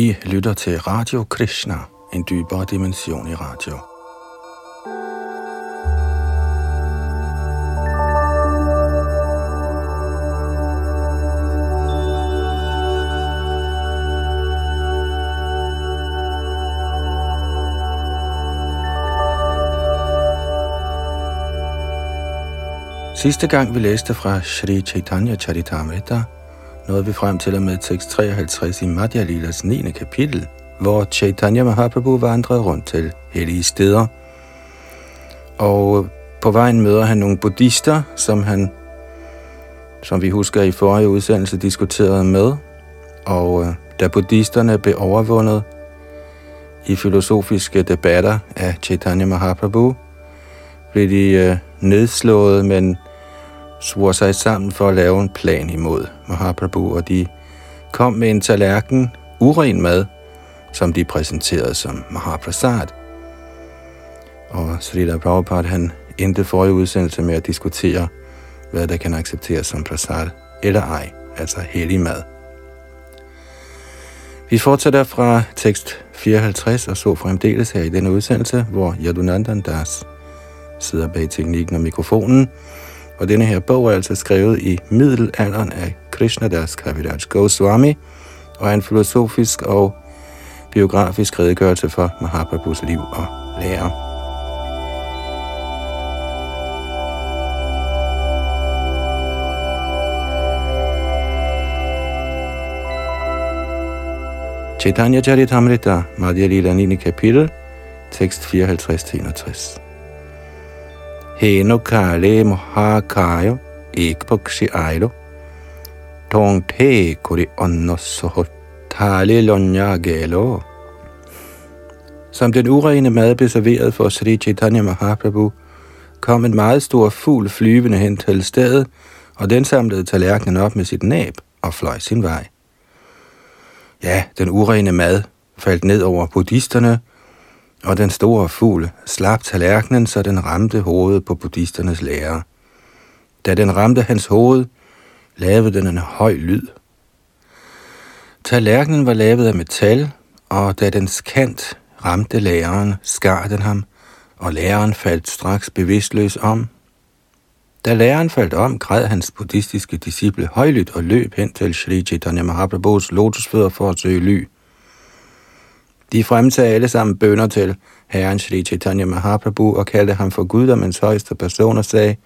I lytter til Radio Krishna, en dybere dimension i radio. Sidste gang vi læste fra Sri Chaitanya Charitamrita, nåede vi frem til og med tekst 53 i Madhya Lilas 9. kapitel, hvor Chaitanya Mahaprabhu vandrede rundt til hellige steder. Og på vejen møder han nogle buddhister, som han, som vi husker i forrige udsendelse, diskuterede med. Og øh, da buddhisterne blev overvundet i filosofiske debatter af Chaitanya Mahaprabhu, blev de øh, nedslået, men svor sig sammen for at lave en plan imod Mahaprabhu, og de kom med en tallerken uren mad, som de præsenterede som Mahaprasad. Og Srila Prabhupada, han endte forrige udsendelse med at diskutere, hvad der kan accepteres som prasad eller ej, altså hellig mad. Vi fortsætter fra tekst 54 og så fremdeles her i denne udsendelse, hvor Yadunandan Das sidder bag teknikken og mikrofonen, og denne her bog er altså skrevet i middelalderen af Das Kaviraj Goswami, og er en filosofisk og biografisk redegørelse for Mahaprabhus liv og lære. Chaitanya Charitamrita, Madhya Lila 9. kapitel, tekst 54-61. Heno kale mohakayo ikpokshi ailo. Tong te kuri onno soho tale lonya gelo. Som den urene mad blev serveret for Sri Chaitanya Mahaprabhu, kom en meget stor fugl flyvende hen til stedet, og den samlede tallerkenen op med sit næb og fløj sin vej. Ja, den urene mad faldt ned over buddhisterne, og den store fugl slap tallerkenen, så den ramte hovedet på buddhisternes lærer. Da den ramte hans hoved, lavede den en høj lyd. Tallerkenen var lavet af metal, og da dens kant ramte læreren, skar den ham, og læreren faldt straks bevidstløs om. Da læreren faldt om, græd hans buddhistiske disciple højlydt og løb hen til Sri Chaitanya Mahaprabhus lotusfødder for at søge ly. De fremsagde alle sammen bønder til Herren Sri Chaitanya Mahaprabhu og kaldte ham for guddommens højeste person og sagde,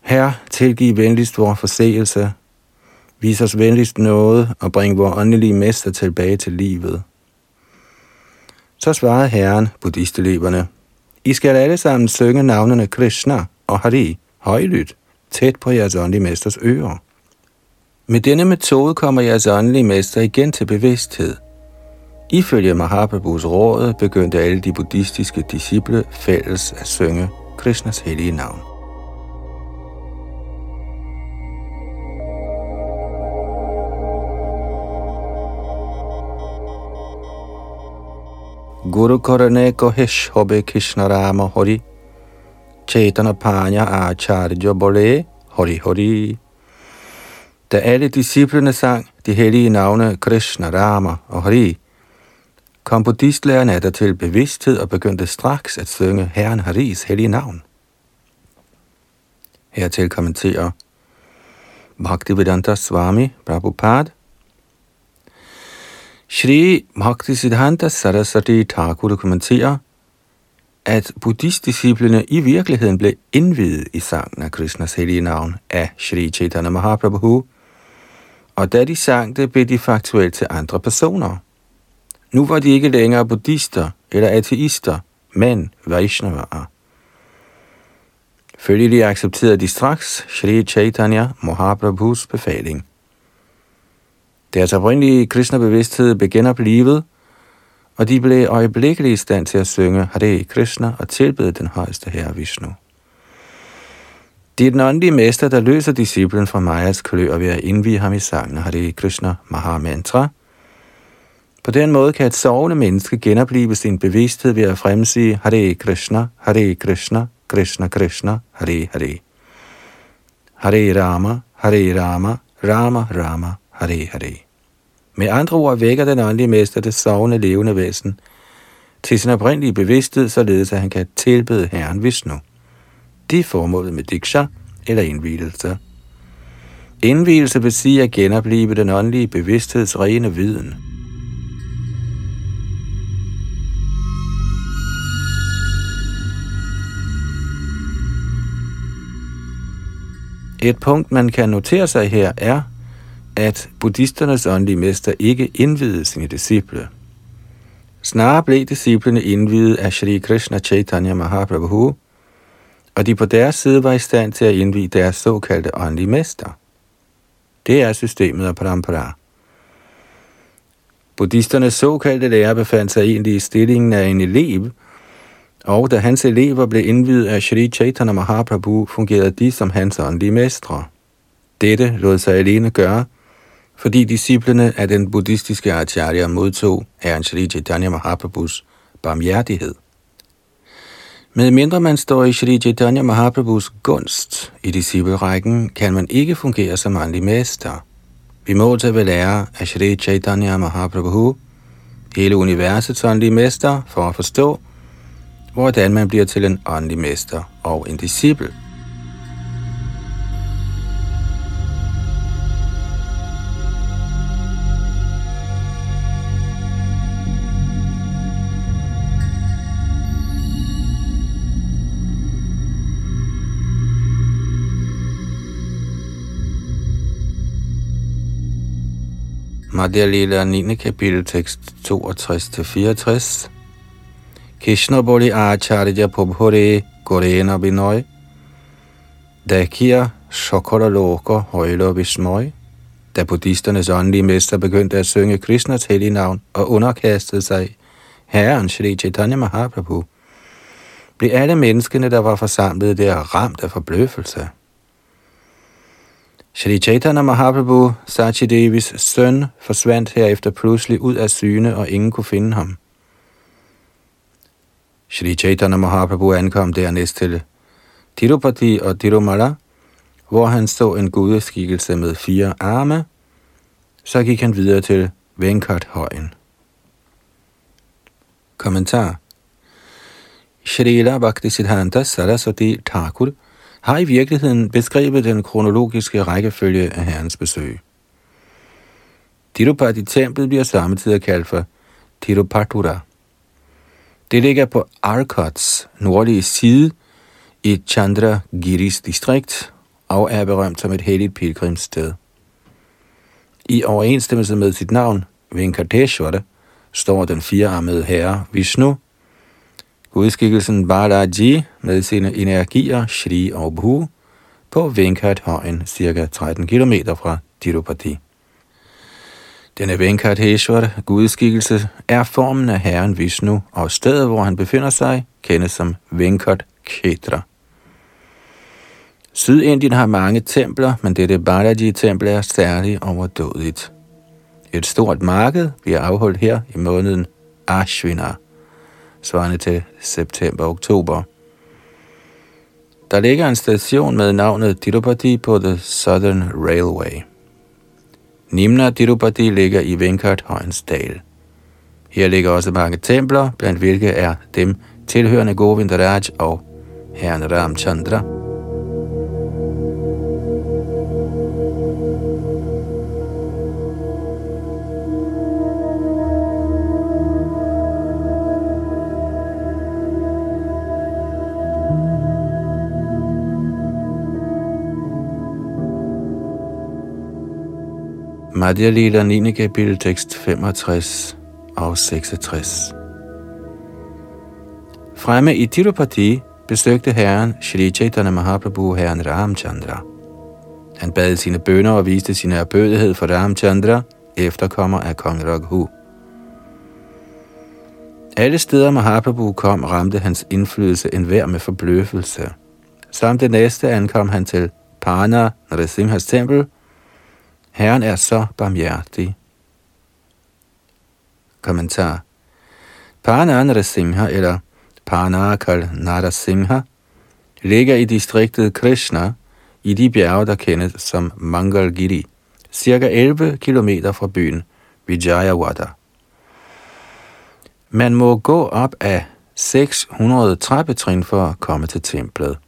Herre, tilgiv venligst vor forseelse, vis os venligst noget og bring vor åndelige mester tilbage til livet. Så svarede Herren buddhisteleverne, I skal alle sammen synge navnene Krishna og Hari højlydt, tæt på jeres åndelige mesters ører. Med denne metode kommer jeres åndelige mester igen til bevidsthed. Ifølge Mahaprabhus råd begyndte alle de buddhistiske disciple fælles at synge Krishnas hellige navn. Guru Korane Gohesh Hobe Krishna Rama Hori Chaitana Panya Acharya Bole Hori Hori Da alle disciplene sang de hellige navne Krishna, Rama og Hari, kom buddhistlærerne af til bevidsthed og begyndte straks at synge Herren Haris hellige navn. Hertil kommenterer Bhaktivedanta Swami Prabhupada. Shri Bhaktisiddhanta Saraswati Thakur kommenterer, at buddhistdisciplene i virkeligheden blev indvidet i sangen af Krishnas hellige navn af Shri Chaitanya Mahaprabhu, og da de sang det, blev de faktuelt til andre personer. Nu var de ikke længere buddhister eller ateister, men Vaishnavaer. Følgelig accepterede de straks Sri Chaitanya Mahaprabhus befaling. Deres oprindelige kristne bevidsthed blev livet, og de blev øjeblikkeligt i stand til at synge Hare Krishna og tilbede den højeste herre Vishnu. Det er den åndelige mester, der løser disciplen fra Majas kløer ved at indvige ham i sangen Hare Krishna Mahamantra – på den måde kan et sovende menneske genopleve sin bevidsthed ved at fremsige Hare Krishna, Hare Krishna, Krishna Krishna, Hare Hare. Hare Rama, Hare Rama, Rama Rama, Hare Hare. Med andre ord vækker den åndelige mester det sovende levende væsen til sin oprindelige bevidsthed, således at han kan tilbede Herren Vishnu. Det er formålet med diksha eller indvielse. Indvielse vil sige at genopleve den åndelige bevidstheds rene viden. Et punkt, man kan notere sig her, er, at buddhisternes åndelige mester ikke indvidede sine disciple. Snarere blev disciplene indvidet af Shri Krishna Chaitanya Mahaprabhu, og de på deres side var i stand til at indvide deres såkaldte åndelige mester. Det er systemet af parampara. Buddhisternes såkaldte lærer befandt sig egentlig i stillingen af en elev, og da hans elever blev indvidet af Sri Chaitanya Mahaprabhu, fungerede de som hans åndelige mestre. Dette lod sig alene gøre, fordi disciplene af den buddhistiske acharya modtog Herren Sri Chaitanya Mahaprabhus barmhjertighed. Med mindre man står i Sri Chaitanya Mahaprabhus gunst i disciplerækken, kan man ikke fungere som åndelig mester. Vi må tage ved lære af Sri Chaitanya Mahaprabhu, hele universets åndelige mester, for at forstå, hvordan man bliver til en åndelig mester og en disciple. Madhya Lila 9. kapitel, tekst 62-64. Krishna Boli Acharya Prabhure Gorena Binoy. Dakir Shokora Loka Højler Vismøj. Da buddhisternes åndelige mester begyndte at synge Krishnas hellige navn og underkastede sig Herren Shri Chaitanya Mahaprabhu, blev alle menneskene, der var forsamlet der, ramt af forbløffelse. Shri Chaitanya Mahaprabhu, Sachidevis søn, forsvandt herefter pludselig ud af syne, og ingen kunne finde ham. Shri Chaitanya Mahaprabhu ankom dernæst til Tirupati og Tirumala, hvor han så en gudeskikkelse med fire arme. Så gik han videre til Venkat-højen. Kommentar Shrila Bhaktisiddhanta Saraswati Thakur har i virkeligheden beskrevet den kronologiske rækkefølge af herrens besøg. Tirupati-templet bliver samtidig kaldt for Tirupatura. Det ligger på Arkots nordlige side i Chandra Giris distrikt og er berømt som et helligt pilgrimssted. I overensstemmelse med sit navn, Venkateshwara, står den firearmede herre Vishnu Udskikkelsen Balaji med sine energier Shri og Bhu på Venkathøjen, cirka 13 km fra Tirupati. Denne Venkateshwar gudskikkelse er formen af herren Vishnu, og stedet, hvor han befinder sig, kendes som Venkat Ketra. Sydindien har mange templer, men dette Balaji-tempel er særligt overdådigt. Et stort marked bliver afholdt her i måneden Ashvina – svarende til september-oktober. Der ligger en station med navnet Tirupati på The Southern Railway. Nimna Tirupati ligger i Venkat Højens dal. Her ligger også mange templer, blandt hvilke er dem tilhørende Govindaraj og Herren Ramchandra. Madhya Lila 9. kapitel tekst 65 og 66. Fremme i Tirupati besøgte herren Shri Chaitanya Mahaprabhu herren Ramchandra. Han bad sine bønder og viste sin erbødighed for Ramchandra, efterkommer af kong Raghu. Alle steder Mahaprabhu kom, ramte hans indflydelse enhver med forbløffelse. Samt det næste ankom han til Parna Narasimhas tempel, Herren er så barmhjertig. Kommentar. Pana Narasimha eller Paranakal Narasimha ligger i distriktet Krishna i de bjerge, der kendes som Mangalgiri, cirka 11 km fra byen Vijayawada. Man må gå op af 600 trappetrin for at komme til templet.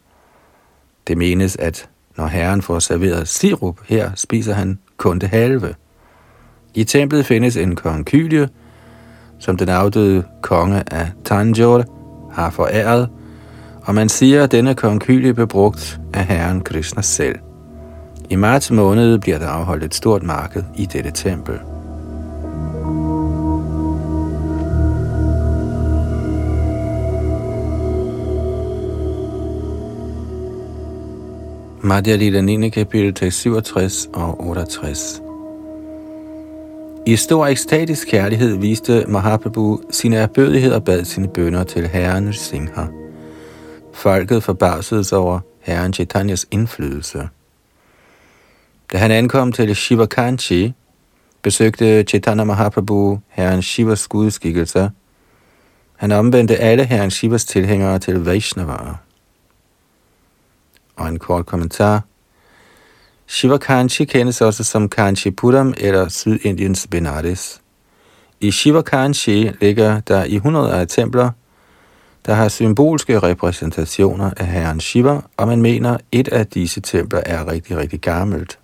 Det menes, at når herren får serveret sirup her, spiser han kun det halve. I templet findes en konkylie, som den afdøde konge af Tanjore har foræret, og man siger, at denne konkylie blev brugt af herren Krishna selv. I marts måned bliver der afholdt et stort marked i dette tempel. Madhya Lila 9. kapitel, 67 og 68. I stor ekstatisk kærlighed viste Mahaprabhu sine erbødighed og bad sine bønder til herren Singha. Folket forbavsedes over herren Chaitanyas indflydelse. Da han ankom til Shivakanchi, besøgte Chaitanya Mahaprabhu herren Shivas gudskikkelser. Han omvendte alle herren Shivas tilhængere til Vaishnavara. Og en kort kommentar. Shiva Kanchi kendes også som Kanchipuram eller Sydindiens Benares. I Shiva Kanchi ligger der i hundreder af templer, der har symbolske repræsentationer af herren Shiva, og man mener, et af disse templer er rigtig, rigtig gammelt.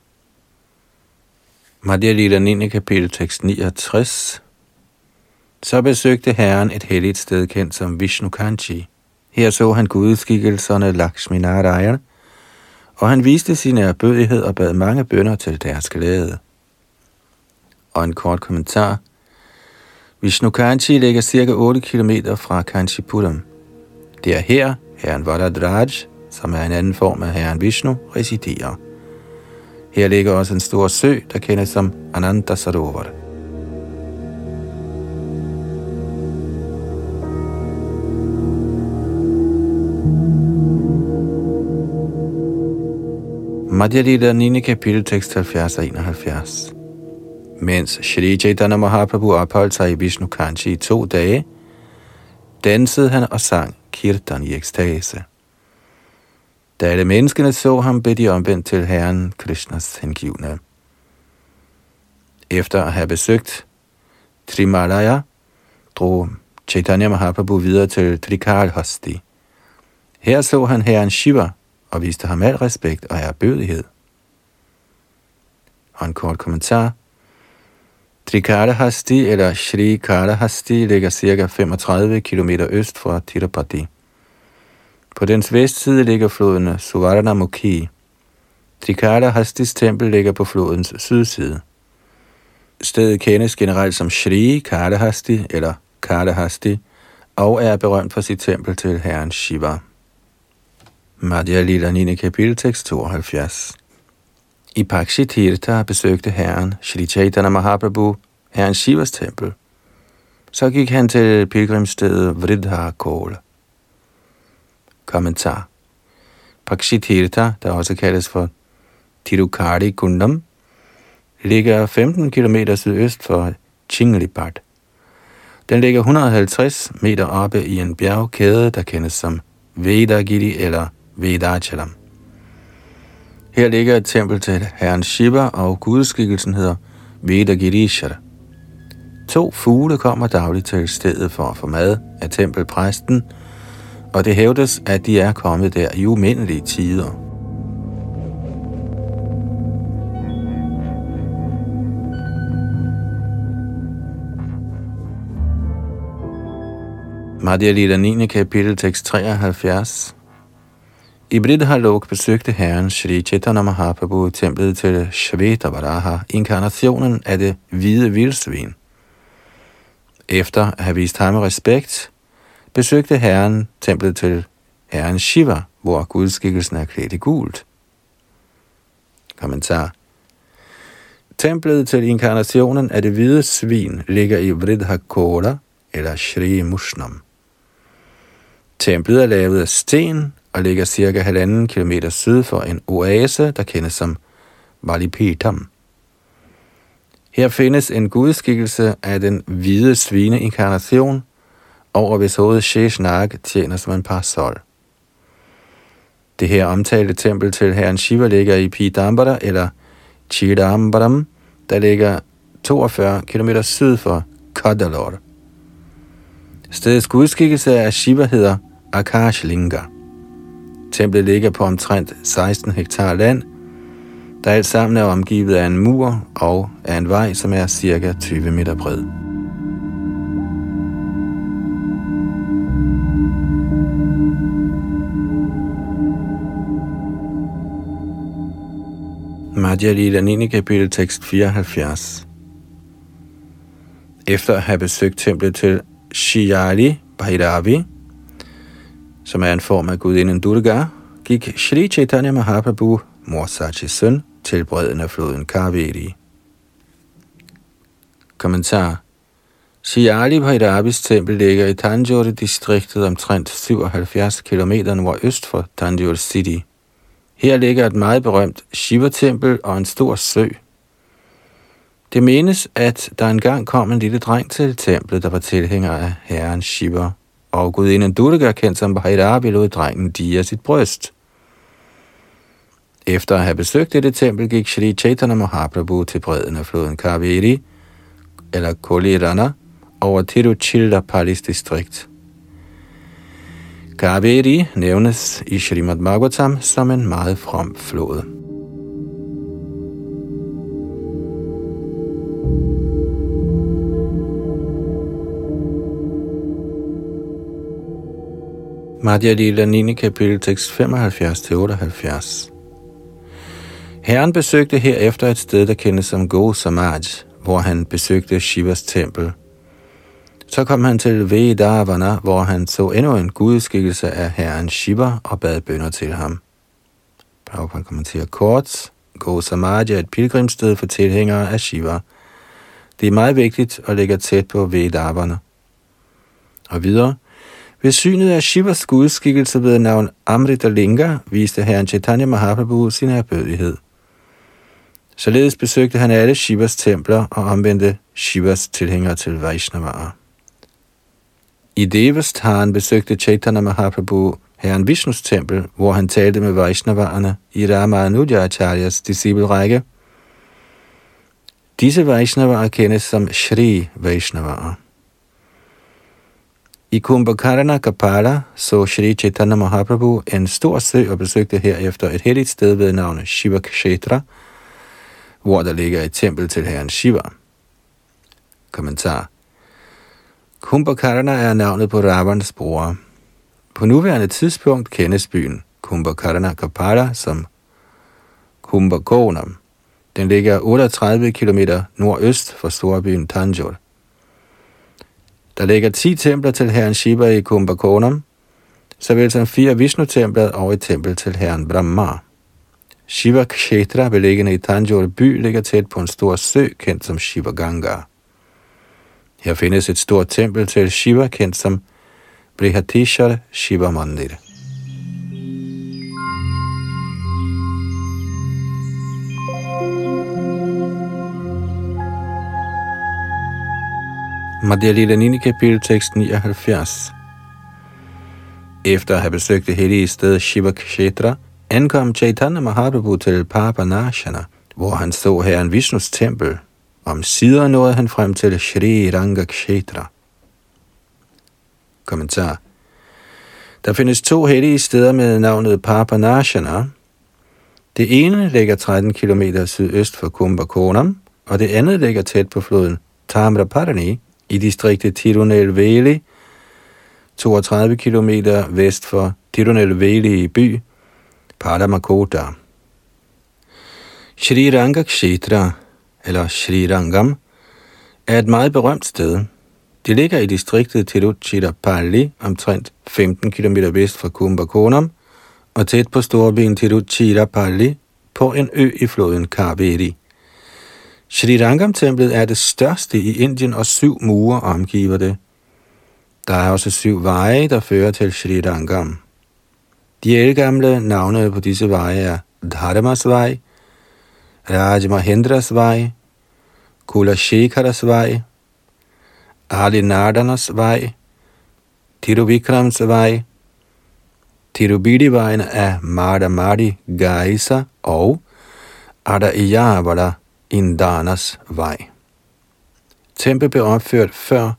Madhya Lila 9. kapitel tekst 69. Så besøgte herren et helligt sted kendt som Vishnu Kanchi. Her så han gudskikkelserne Lakshmi Narayana, og han viste sin erbødighed og bad mange bønder til deres glæde. Og en kort kommentar. Vishnu Kanchi ligger cirka 8 km fra Kanchipuram. Det er her, herren Vadadraj, som er en anden form af herren Vishnu, residerer. Her ligger også en stor sø, der kendes som Ananta Sarovar. Madhya Lila 9. kapitel, tekst 70 og 71. Mens Shri Chaitanya Mahaprabhu opholdt sig i Vishnu Kanchi i to dage, dansede han og sang kirtan i ekstase. Da alle menneskene så ham, blev de omvendt til Herren Krishnas hengivne. Efter at have besøgt Trimalaya, drog Chaitanya Mahaprabhu videre til Trikalhasti. Her så han Herren Shiva og viste ham al respekt og erbødighed. Og en kort kommentar. Trikalahasti eller Shri Kalahasti ligger ca. 35 km øst for Tirupati. På dens vestside ligger floden Suvarnamukhi. Trikala Hastis tempel ligger på flodens sydside. Stedet kendes generelt som Shri Kalahasti eller Kalahasti og er berømt for sit tempel til herren Shiva. Madhya Lila 9. kapitel tekst 72 I Pakshi Tirtha besøgte herren Shri Chaitanya Mahaprabhu herren Shivas tempel. Så gik han til pilgrimstedet Vridha Kola. Kommentar. Pakshitirtha, der også kaldes for Tirukari Kundam, ligger 15 km sydøst for Chinglipat. Den ligger 150 meter oppe i en bjergkæde, der kendes som Vedagiri eller Vedachalam. Her ligger et tempel til herren Shiva, og gudskikkelsen hedder Vedagirishara. To fugle kommer dagligt til stedet for at få mad af tempelpræsten, og det hævdes, at de er kommet der i umindelige tider. Madhya Lila 9. kapitel, tekst 73. I Bridhalok besøgte herren Sri Chaitanya Mahaprabhu templet til Shvetavaraha, inkarnationen af det hvide vildsvin. Efter at have vist ham respekt, besøgte herren templet til herren Shiva, hvor gudskikkelsen er klædt i gult. Kommentar. Templet til inkarnationen af det hvide svin ligger i Vridhakora, eller Shri Mushnam. Templet er lavet af sten og ligger cirka halvanden kilometer syd for en oase, der kendes som Valipetam. Her findes en gudskikkelse af den hvide svine-inkarnation, over hvis hovedet Sheshnag tjener som en parasol. Det her omtalte tempel til herren Shiva ligger i Pidambara eller Chidambaram, der ligger 42 km syd for Kadalor. Stedets gudskikkelse af Shiva hedder Akashlinga. Templet ligger på omtrent 16 hektar land, der alt sammen er omgivet af en mur og af en vej, som er cirka 20 meter bred. Madhya Lila 9. kapitel tekst 74 Efter at have besøgt templet til Shiali Bhairavi, som er en form af gudinden Durga, gik Shri Chaitanya Mahaprabhu, mor Sachi søn, til bredden af floden Kaveri. Kommentar Shiali Bhairabis tempel ligger i Tanjore-distriktet omtrent 77 km nordøst for Tanjore City. Her ligger et meget berømt Shiva-tempel og en stor sø. Det menes, at der engang kom en lille dreng til templet, der var tilhænger af herren Shiva, og gudinden Durga, kendt som Bhairabi, lod drengen dia sit bryst. Efter at have besøgt dette tempel, gik Shri Chaitanya Mahaprabhu til bredden af floden Kaveri, eller Kolirana, over Tiruchirapalis distrikt. Kaveri nævnes i Srimad Bhagavatam som en meget from flod. Madhya Lila 9. kapitel tekst 75-78 Herren besøgte herefter et sted, der kendes som Go Samaj, hvor han besøgte Shivas tempel. Så kom han til Vedavana, hvor han så endnu en gudskikkelse af herren Shiva og bad bønder til ham. Prabhupada kommenterer kort. Go Samaj er et pilgrimssted for tilhængere af Shiva. Det er meget vigtigt og ligger tæt på Vedavana. Og videre. Ved synet af Shivas gudskikkelse ved navn Amrita Linga viste herren Chaitanya Mahaprabhu sin erbødighed. Således besøgte han alle Shivas templer og omvendte Shivas tilhængere til Vaishnavara. I Devasthan besøgte Chaitanya Mahaprabhu herren Vishnus tempel, hvor han talte med Vaishnavarerne i Ramanujacharyas disciplerække. Disse Vaishnavarer kendes som Shri Vaishnavarer. I Kumbhakarana Kapala så Shri Chaitanya Mahaprabhu en stor sø og besøgte herefter et helligt sted ved navn Shiva Kshetra, hvor der ligger et tempel til herren Shiva. Kommentar Kumbhakarna er navnet på Ravans bror. På nuværende tidspunkt kendes byen Kumbhakarana Kapala som Kumbhakonam. Den ligger 38 km nordøst for storbyen Tanjore. Der ligger 10 templer til herren Shiva i Kumbhakonam, såvel som fire Vishnu-templer og et tempel til herren Brahma. Shiva Kshetra, beliggende i Tanjore by, ligger tæt på en stor sø, kendt som Shiva Ganga. Her findes et stort tempel til Shiva, kendt som Brihatishar Shiva Mandir. Madhya Lila 9. kapitel, tekst 79. Efter at have besøgt det hellige sted Shiva Kshetra, ankom Chaitanya Mahaprabhu til Papanashana, hvor han så herren Vishnus tempel. Om sider nåede han frem til Shri Ranga Kshetra. Kommentar. Der findes to hellige steder med navnet Papanashana. Det ene ligger 13 km sydøst for Kumbhakonam, og det andet ligger tæt på floden Tamraparani i distriktet Tirunelveli, 32 km vest for Tirunelveli by, Paramakota. Sri Ranga Kshetra, eller Sri Rangam, er et meget berømt sted. Det ligger i distriktet Tiruchirappalli, omtrent 15 km vest fra Kumbakonam, og tæt på storbyen Tiruchirappalli, på en ø i floden Kaveri. Shri Rangam-templet er det største i Indien, og syv mure omgiver det. Der er også syv veje, der fører til Shri Rangam. De elgamle navne på disse veje er Dharmas vej, Raj Mahendras vej, Kula Shekaras vej, Ali Nardanas vej, Tiruvikrams vej, Tirubidi-vejen af Mardamadi Gaisa og Ada Iyavada Indanas vej. Tempel blev opført før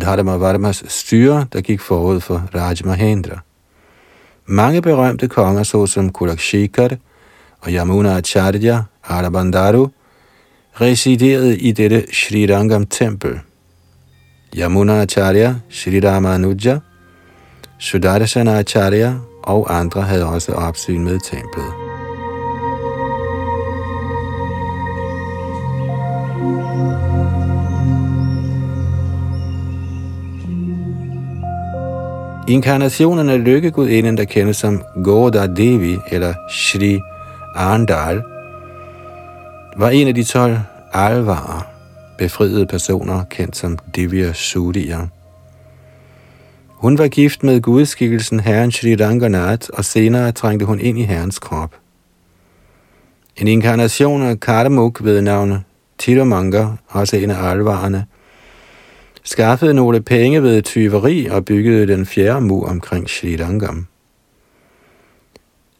Dharma Varmas styre, der gik forud for Raj Mahendra. Mange berømte konger, såsom Kulakshikar og Yamuna Acharya, Arabandaru, residerede i dette Srirangam tempel. Yamuna Acharya, Sri Ramanuja, Sudarshana Acharya og andre havde også opsyn med templet. Inkarnationen af lykkegudinden, der kendes som Goda Devi eller Shri Arndal, var en af de 12 alvarer, befriede personer, kendt som Divya Suriya. Hun var gift med gudskikkelsen herren Shri Ranganath, og senere trængte hun ind i herrens krop. En inkarnation af Kardamuk ved navn Tirumanga, også en af alvarerne, skaffede nogle penge ved tyveri og byggede den fjerde mur omkring Sri Rangam.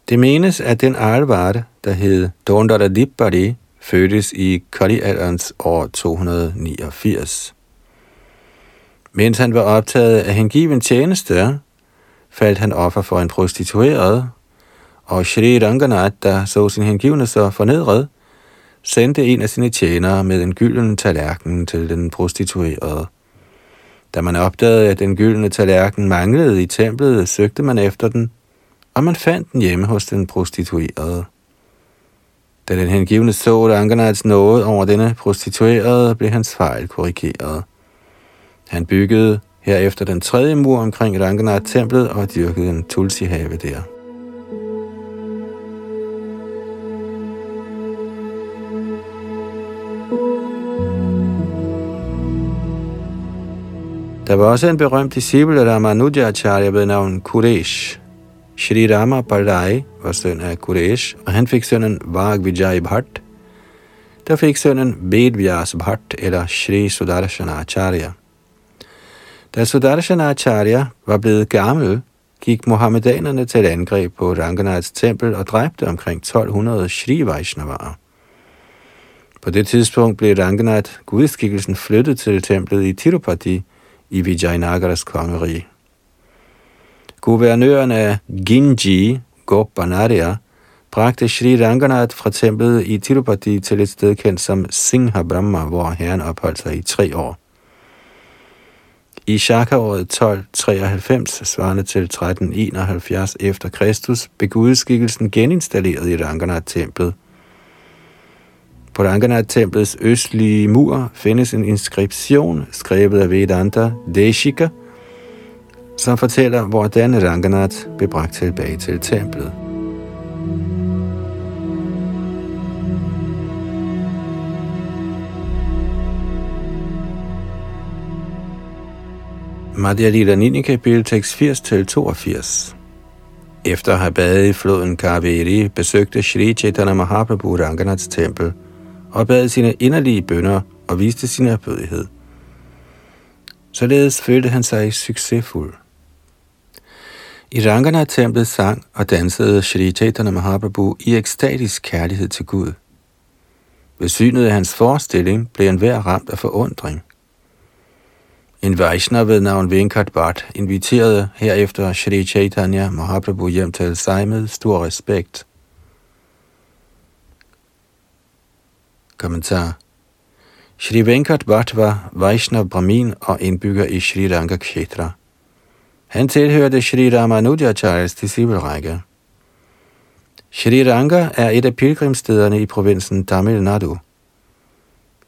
Det menes, at den alvare, der hed Dondaradippari, fødtes i Kali-alderens år 289. Mens han var optaget af hengiven tjeneste, faldt han offer for en prostitueret, og Shri Ranganath, der så sin hengivne så fornedret, sendte en af sine tjenere med en gylden tallerken til den prostituerede. Da man opdagede, at den gyldne tallerken manglede i templet, søgte man efter den, og man fandt den hjemme hos den prostituerede. Da den hengivne så Ranganaths nåde over denne prostituerede, blev hans fejl korrigeret. Han byggede herefter den tredje mur omkring Ranganath-templet og dyrkede en tulsihave der. Der var også en berømt disciple af Ramanujacharya ved navn Kuresh. Shri Rama Pardai var søn af Kuresh, og han fik sønnen Vag Vijay Bhatt, der fik sønnen Vedvyas Bhatt eller Shri Sudarshana Acharya. Da Sudarshana Acharya var blevet gammel, gik Mohammedanerne til angreb på Ranganaths tempel og dræbte omkring 1200 Shri Vaishnavarer. På det tidspunkt blev Ranganath gudskikkelsen flyttet til templet i Tirupati i Vijayanagaras kongerige. Guvernøren af Ginji, Gopanaria, bragte Sri Ranganath fra templet i Tirupati til et sted kendt som Singha Brahma, hvor herren opholdt sig i tre år. I Shaka-året 1293, svarende til 1371 efter Kristus, blev gudskikkelsen geninstalleret i Ranganath-templet. På Ranganath-templets østlige mur findes en inskription skrevet af Vedanta Deshika, som fortæller, hvordan Ranganath blev bragt tilbage til templet. Madhya Lila 9. kapitel, tekst 80-82. Efter at have badet i floden Kaveri, besøgte Shri Chaitanya Mahaprabhu Ranganaths tempel og bad sine inderlige bønder og viste sin erbødighed. Således følte han sig succesfuld. I Ranganath-templet sang og dansede Shri Chaitanya Mahaprabhu i ekstatisk kærlighed til Gud. Ved synet af hans forestilling blev han hver ramt af forundring. En Vaishnav ved navn Venkat Bhatt inviterede herefter Shri Chaitanya Mahaprabhu hjem til sig med stor respekt. Kommentar Shri Venkat Bhatt var Vaishnav Brahmin og indbygger i Shri Ranga Kshetra. Han tilhørte Shri Ramanujacharyas disciplerække. Shri Ranga er et af pilgrimstederne i provinsen Tamil Nadu.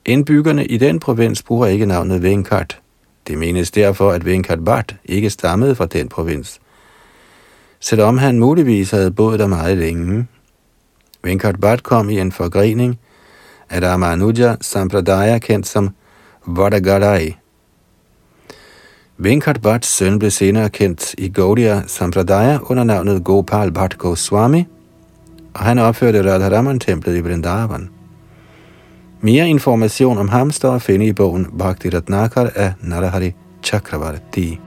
Indbyggerne i den provins bruger ikke navnet Venkat. Det menes derfor, at Venkat Bhatt ikke stammede fra den provins, selvom han muligvis havde boet der meget længe. Venkat Bhatt kom i en forgrening Ramanuja Sampradaya, kendt som Vadagalai. Venkat Bhatts søn blev senere kendt i Gaudiya Sampradaya under navnet Gopal Bhatt Goswami, og han opførte Radharaman-templet i Vrindavan. Mere information om ham står at finde i bogen Bhakti Ratnakar af Narahari Chakravarti.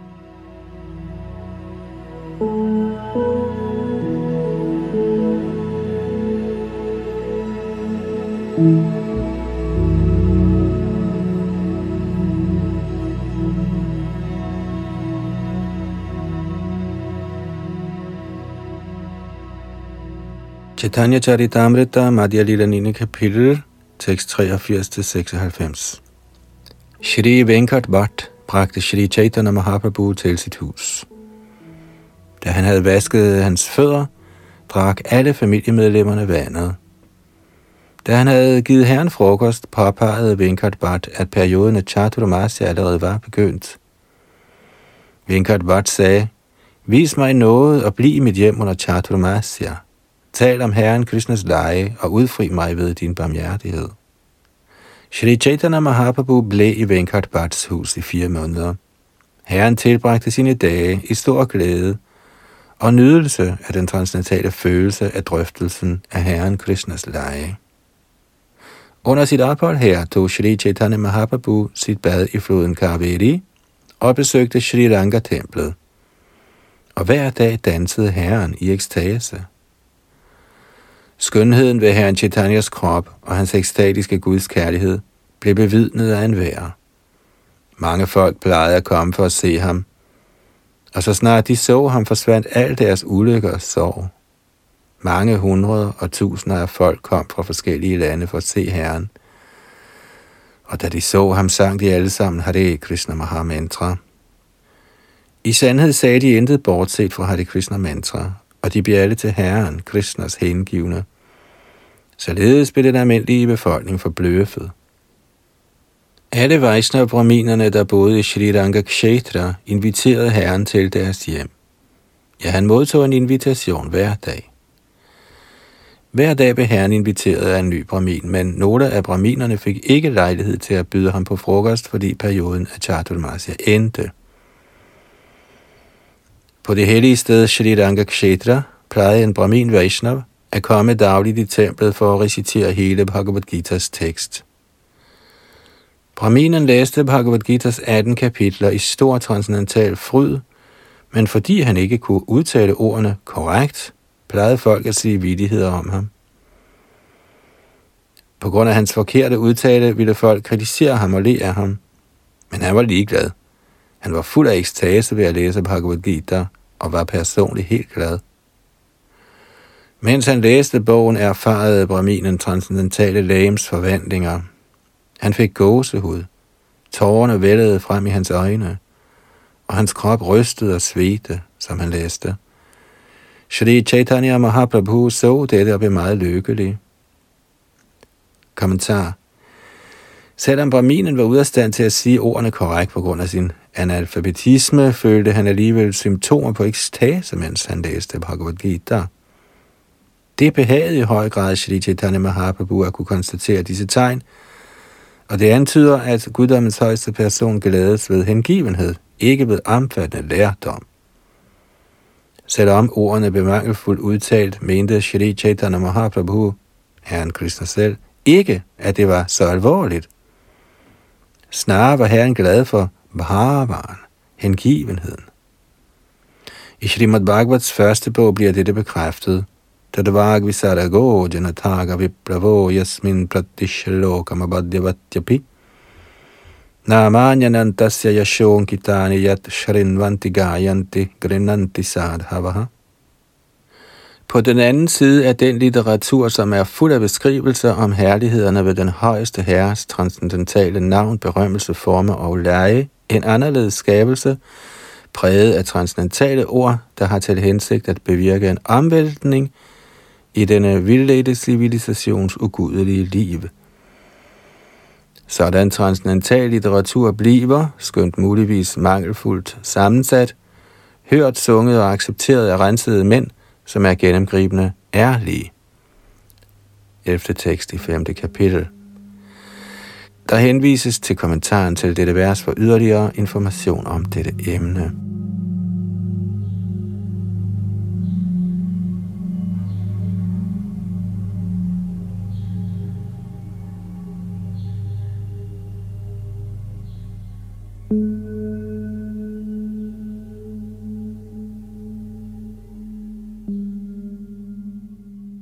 Chaitanya Charitamrita, Madhya Lila 9. kapitel, tekst 83-96. Shri Venkat Bhatt bragte Shri Chaitanya Mahaprabhu til sit hus. Da han havde vasket hans fødder, drak alle familiemedlemmerne vandet. Da han havde givet herren frokost, påpegede Vinkert Bhatt, at perioden af Chaturmasya allerede var begyndt. Vinkert Bhatt sagde, Vis mig noget og bliv i mit hjem under Chaturmasya. Tal om Herren Krishnas leje og udfri mig ved din barmhjertighed. Shri Chaitanya Mahaprabhu blev i Venkat Bhats hus i fire måneder. Herren tilbragte sine dage i stor glæde og nydelse af den transcendentale følelse af drøftelsen af Herren Krishnas leje. Under sit ophold her tog Shri Chaitanya Mahaprabhu sit bad i floden Kaveri og besøgte Shri Ranga-templet. Og hver dag dansede Herren i ekstase. Skønheden ved Herren Chaitanyas krop og hans ekstatiske Guds kærlighed blev bevidnet af enhver. Mange folk plejede at komme for at se ham, og så snart de så ham, forsvandt al deres ulykker og sorg. Mange hundrede og tusinder af folk kom fra forskellige lande for at se Herren. Og da de så ham, sang de alle sammen Hare Krishna Maha Mantra. I sandhed sagde de intet bortset fra Hare Krishna Mantra, og de blev alle til Herren, Krishnas hengivne. Således blev den almindelige befolkning forbløffet. Alle Vaishnava-brahminerne, der boede i Sri Ranga Kshetra, inviterede herren til deres hjem. Ja, han modtog en invitation hver dag. Hver dag blev herren inviteret af en ny brahmin, men nogle af brahminerne fik ikke lejlighed til at byde ham på frokost, fordi perioden af Chaturmasya endte. På det hellige sted Shri Ranga Kshetra plejede en brahmin Vaishnav at komme dagligt i templet for at recitere hele Bhagavad Gita's tekst. Brahminen læste Bhagavad Gita's 18 kapitler i stor transcendental fryd, men fordi han ikke kunne udtale ordene korrekt, plejede folk at sige vidigheder om ham. På grund af hans forkerte udtale ville folk kritisere ham og le af ham. Men han var ligeglad. Han var fuld af ekstase ved at læse Bhagavad Gita og var personligt helt glad. Mens han læste bogen, erfarede Brahminen transcendentale lægems forvandlinger. Han fik gåsehud. Tårerne vældede frem i hans øjne, og hans krop rystede og svedte, som han læste. Shri Chaitanya Mahaprabhu så dette og blev meget lykkelig. Kommentar. Selvom Brahminen var ude af stand til at sige ordene korrekt på grund af sin analfabetisme, følte han alligevel symptomer på ekstase, mens han læste Bhagavad Gita. Det behagede i høj grad Shri Chaitanya Mahaprabhu at kunne konstatere disse tegn, og det antyder, at guddommens højeste person glædes ved hengivenhed, ikke ved omfattende lærdom. Selvom ordene blev udtalt, mente Shri Chaitanya Mahaprabhu, Herren Krishna selv, ikke, at det var så alvorligt. Snarere var Herren glad for bhavaen, hengivenheden. I Srimad Bhagavats første bog bliver dette bekræftet. Tadvag visarago janataga vipravo yasmin pratishlokam abadyavatyapi Namanyanantasya yashonkitani yat shrinvanti gayanti grinanti sadhavaha på den anden side af den litteratur, som er fuld af beskrivelser om herlighederne ved den højeste herres transcendentale navn, berømmelse, forme og lege, en anderledes skabelse, præget af transcendentale ord, der har til hensigt at bevirke en omvæltning i denne vildledte civilisations ugudelige liv. Sådan transcendental litteratur bliver, skønt muligvis mangelfuldt sammensat, hørt, sunget og accepteret af rensede mænd, som er gennemgribende ærlige. 11. tekst i 5. kapitel. Der henvises til kommentaren til dette vers for yderligere information om dette emne.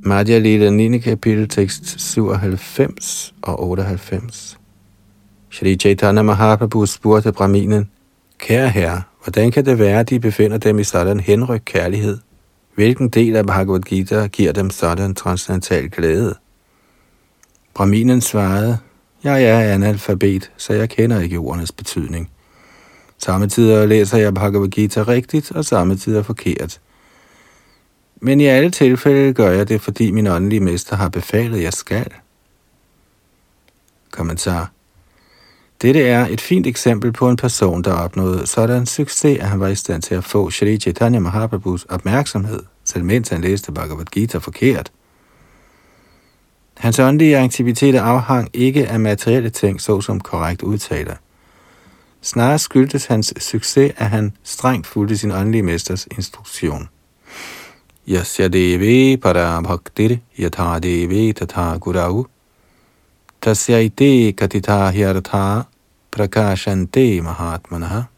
Madhya Lila 9. kapitel, tekst 97 og 98. Shri Chaitanya Mahaprabhu spurgte Brahminen, Kære herre, hvordan kan det være, at de befinder dem i sådan henryk kærlighed? Hvilken del af Bhagavad Gita giver dem sådan transcendental glæde? Brahminen svarede, jeg er analfabet, så jeg kender ikke ordenes betydning. Samtidig læser jeg Bhagavad Gita rigtigt, og samtidig forkert. Men i alle tilfælde gør jeg det, fordi min åndelige mester har befalet, at jeg skal. Kommentar. Dette er et fint eksempel på en person, der opnåede sådan succes, at han var i stand til at få Shri Chaitanya Mahaprabhus opmærksomhed, selv mens han læste Bhagavad Gita forkert. Hans åndelige aktiviteter afhang ikke af materielle ting, såsom korrekt udtale. Snarere skyldtes hans succes, at han strengt fulgte sin åndelige mesters instruktion. Yasya devi para bhaktir yatha devi tatha gurau tasya ite katita hyartha prakashante mahatmanaha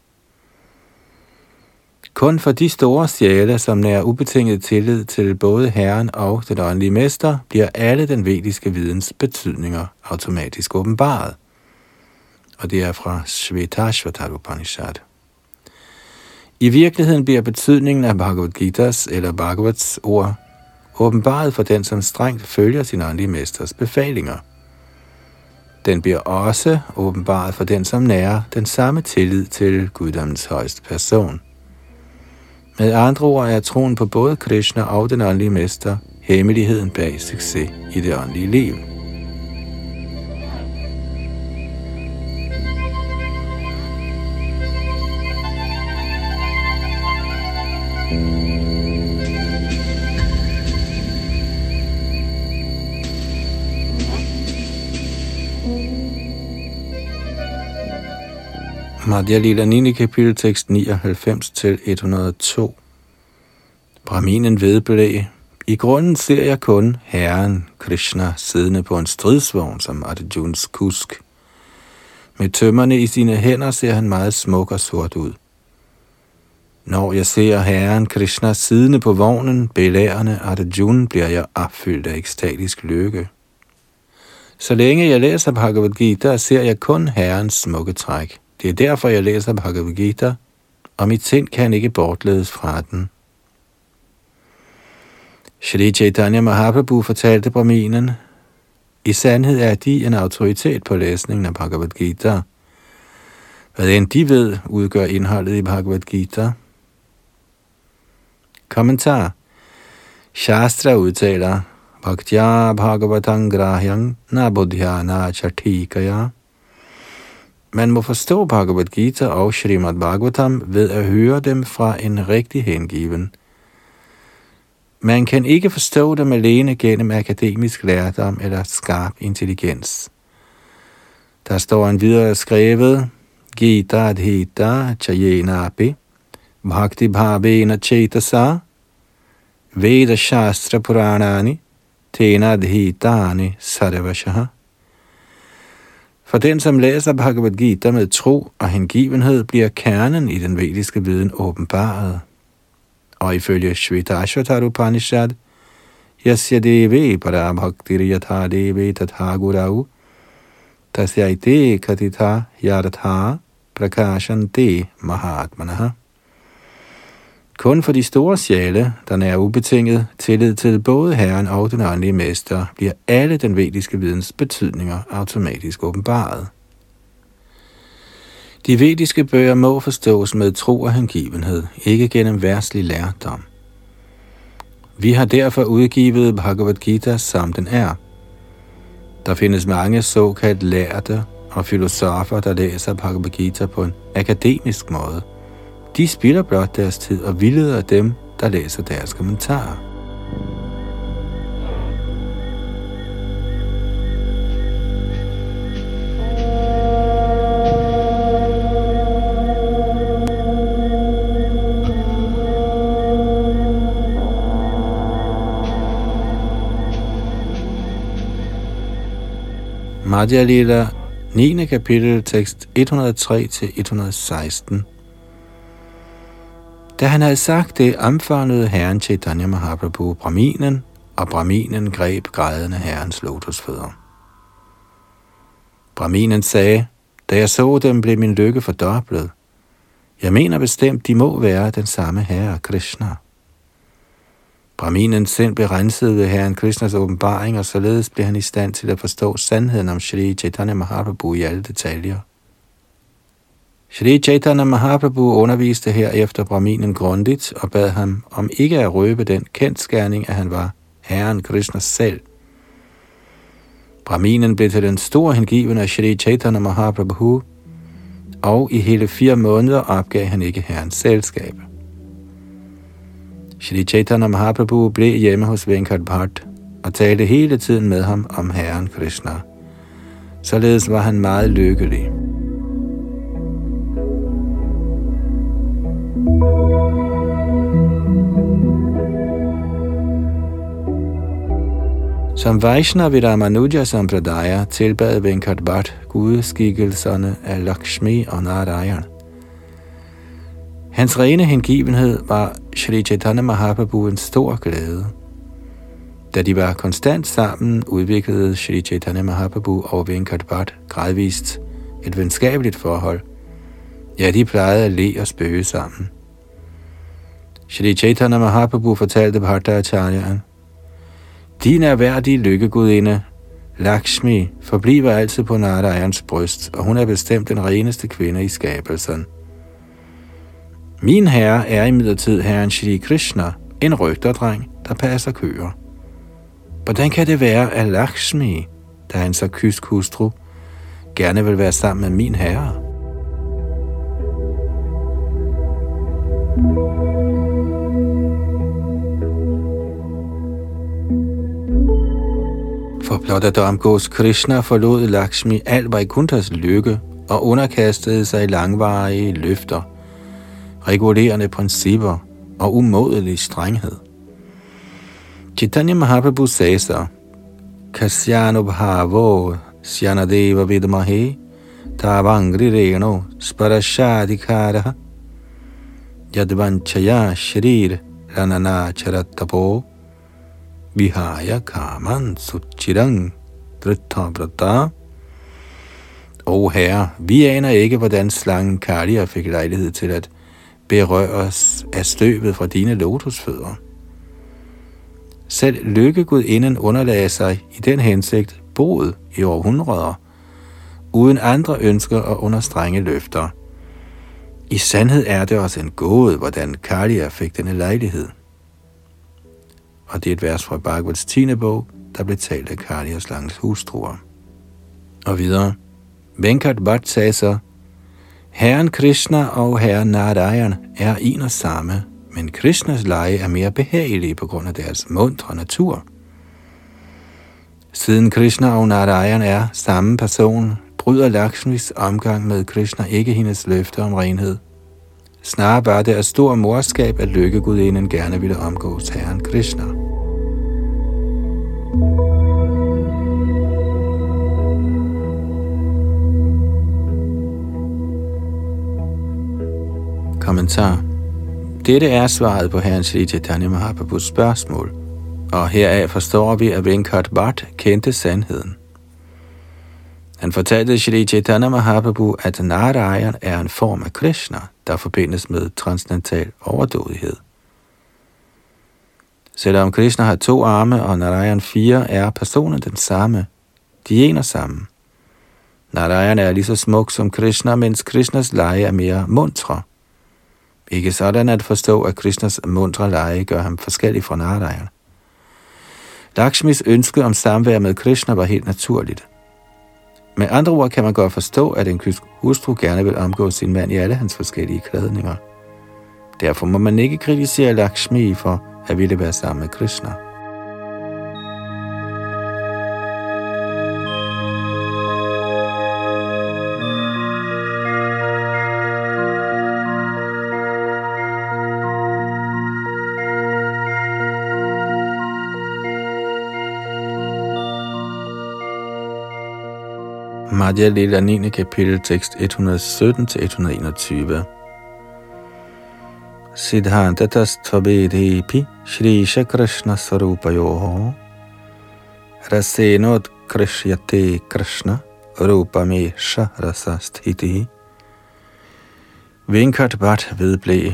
kun for de store sjæle, som nærer ubetinget tillid til både Herren og den åndelige mester, bliver alle den vediske videns betydninger automatisk åbenbaret. Og det er fra Svetashvatar Upanishad. I virkeligheden bliver betydningen af Bhagavad Gita's eller Bhagavats ord åbenbaret for den, som strengt følger sin åndelige mesters befalinger. Den bliver også åbenbaret for den, som nærer den samme tillid til guddommens højeste person. Med andre ord er troen på både Krishna og den åndelige mester hemmeligheden bag succes i det åndelige liv. Madhya Lila 9. kapitel tekst 99 til 102. Brahminen vedblæg. I grunden ser jeg kun Herren Krishna siddende på en stridsvogn som Arjuns kusk. Med tømmerne i sine hænder ser han meget smuk og sort ud. Når jeg ser Herren Krishna siddende på vognen, belærende Arjun, bliver jeg opfyldt af ekstatisk lykke. Så længe jeg læser Bhagavad Gita, ser jeg kun Herrens smukke træk. Det er derfor, jeg læser Bhagavad Gita, og mit sind kan ikke bortledes fra den. Shri Chaitanya Mahaprabhu fortalte Brahminen, i sandhed er de en autoritet på læsningen af Bhagavad Gita. Hvad end de ved, udgør indholdet i Bhagavad Gita. Kommentar Shastra udtaler, Bhaktya Bhagavatam Grahyam Na Buddhyana Chatikaya man må forstå Bhagavad Gita og Srimad Bhagavatam ved at høre dem fra en rigtig hengiven. Man kan ikke forstå dem alene gennem akademisk lærdom eller skarp intelligens. Der står en videre skrevet, Gita adhita chayenapi, bhakti bhavena chetasa, Veda Shastra Puranani, Tena adhitani sarvashaha. For den, som læser Bhagavad Gita med tro og hengivenhed, bliver kernen i den vediske viden åbenbaret. Og ifølge Shvetashvatar Upanishad, Yasya devi parabhaktir yatha devi tatha gurau, tasya ite katita yadatha prakashanti mahatmanaha. Kun for de store sjæle, der er ubetinget tillid til både Herren og den åndelige mester, bliver alle den vediske videns betydninger automatisk åbenbaret. De vediske bøger må forstås med tro og hengivenhed, ikke gennem værtslig lærdom. Vi har derfor udgivet Bhagavad Gita, som den er. Der findes mange såkaldt lærte og filosofer, der læser Bhagavad Gita på en akademisk måde – de spilder blot deres tid og vildleder dem, der læser deres kommentarer. Madhya Lila 9. kapitel, tekst 103-116 da han havde sagt det, omfavnede herren Chaitanya Mahaprabhu Brahminen, og Brahminen greb grædende herrens lotusfødder. Brahminen sagde, da jeg så dem, blev min lykke fordoblet. Jeg mener bestemt, de må være den samme herre Krishna. Brahminens sind blev renset ved Herren Krishnas åbenbaring, og således blev han i stand til at forstå sandheden om Shri Chaitanya Mahaprabhu i alle detaljer. Shri Chaitanya Mahaprabhu underviste herefter Brahminen grundigt og bad ham om ikke at røbe den kendskærning, at han var Herren Krishna selv. Brahminen blev til den store hengiven af Shri Chaitanya Mahaprabhu, og i hele fire måneder opgav han ikke herrens selskab. Shri Chaitanya Mahaprabhu blev hjemme hos Venkat Bhatt og talte hele tiden med ham om Herren Krishna. Således var han meget lykkelig. Som Vaishnavi Ramanuja Sampradaya tilbad Venkat Bhatt gudeskikkelserne af Lakshmi og Narayan. Hans rene hengivenhed var Shri Chaitanya Mahaprabhu en stor glæde. Da de var konstant sammen, udviklede Shri Chaitanya Mahaprabhu og Venkat Bhatt gradvist et venskabeligt forhold. Ja, de plejede at le og spøge sammen. Shri Chaitanya Mahaprabhu fortalte Bhattacharyaen, din erhverdige lykkegudinde, Lakshmi, forbliver altid på Narayans bryst, og hun er bestemt den reneste kvinde i skabelsen. Min herre er imidlertid herren Shri Krishna, en rygterdreng, der passer køer. Hvordan kan det være, at Lakshmi, der er en så kysk hustru, gerne vil være sammen med min herre? For blot at omgås Krishna forlod Lakshmi alt Vaikunthas lykke og underkastede sig langvarige løfter, regulerende principper og umådelig strenghed. Chaitanya Mahaprabhu sagde så, Kasyano bhavo syanadeva vidmahe tavangri reno sparashadikara yadvanchaya shrir ranana charattapo Vihaya Kaman Suchirang Dritta O herre, vi aner ikke, hvordan slangen Kalia fik lejlighed til at berøre os af støvet fra dine lotusfødder. Selv inden underlagde sig i den hensigt boet i århundreder, uden andre ønsker og under strenge løfter. I sandhed er det også en gåde, hvordan Kalia fik denne lejlighed og det er et vers fra Bhagavats 10. bog, der blev talt af Kalias langs hustruer. Og videre. Venkat Bhatt sagde så, Herren Krishna og Herren Narayan er en og samme, men Krishnas lege er mere behagelige på grund af deres mundre natur. Siden Krishna og Narayan er samme person, bryder Lakshmis omgang med Krishna ikke hendes løfte om renhed. Snarere bare det er stor morskab, at lykkegudinden gerne ville omgås Herren Krishna. Kommentar Dette er svaret på Herren Sri Chaitanya Mahaprabhus spørgsmål, og heraf forstår vi, at Venkat Bhatt kendte sandheden. Han fortalte Shri Chaitanya Mahaprabhu, at Narayan er en form af Krishna, der forbindes med transcendental overdådighed. Selvom Krishna har to arme og Narayan fire, er personen den samme. De er en og samme. Narayan er lige så smuk som Krishna, mens Krishnas leje er mere muntre. Ikke sådan at forstå, at Krishnas mundre lege gør ham forskellig fra Narayan. Lakshmis ønske om samvær med Krishna var helt naturligt. Med andre ord kan man godt forstå, at en kysk hustru gerne vil omgå sin mand i alle hans forskellige klædninger. Derfor må man ikke kritisere Lakshmi for at ville være sammen med Krishna. Madhya Lila 9. kapitel, tekst 117-121. Siddhantatastvabedepi Shri Shakrishna Sarupayoho Rasenot Krishyate Krishna Rupame Shahrasasthiti Venkat Bhat vedblev.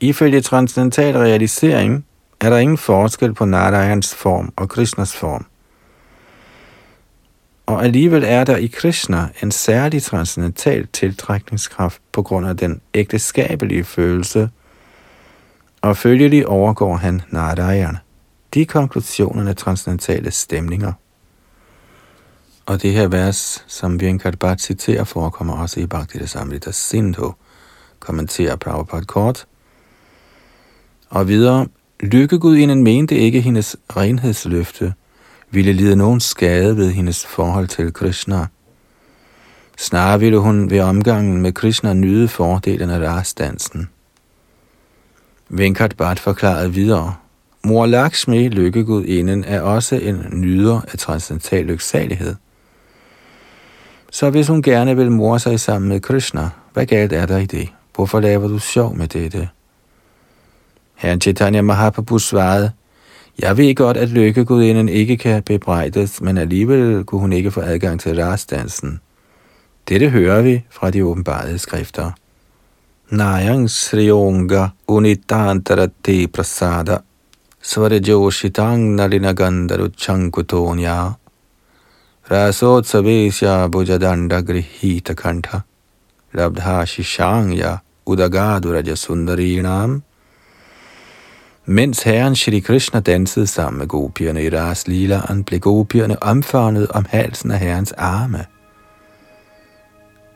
Ifølge transcendental realisering er der ingen forskel på Narayans form og Krishnas form. Og alligevel er der i Krishna en særlig transcendental tiltrækningskraft på grund af den ægteskabelige følelse, og følgelig overgår han Narayana. De konklusionerne af transcendentale stemninger. Og det her vers, som Venkat Bhatt citerer, forekommer også i Bhakti Samrita Sindhu, kommenterer Prabhupada kort. Og videre, Lykkegudinden mente ikke hendes renhedsløfte ville lide nogen skade ved hendes forhold til Krishna. Snarere ville hun ved omgangen med Krishna nyde fordelen af rastdansen. Venkat Bhatt forklarede videre, Mor Lakshmi, lykkegudinden, er også en nyder af transcendental lyksalighed. Så hvis hun gerne vil mor sig sammen med Krishna, hvad galt er der i det? Hvorfor laver du sjov med dette? Herren Chaitanya Mahaprabhu svarede, jeg ved godt, at lykkegudinden ikke kan bebrejdes, men alligevel kunne hun ikke få adgang til rastdansen. Dette hører vi fra de åbenbarede skrifter. Nayang Sriyonga Unitantarate Prasada Svarajoshitang Nalinagandaru Chankutonya Rasotsavesya Bujadanda Grihita Kanta Labdha Shishangya Udagadu Rajasundarinam mens herren Shri Krishna dansede sammen med gopierne i Ras Lilaen, blev gopierne omfavnet om halsen af herrens arme.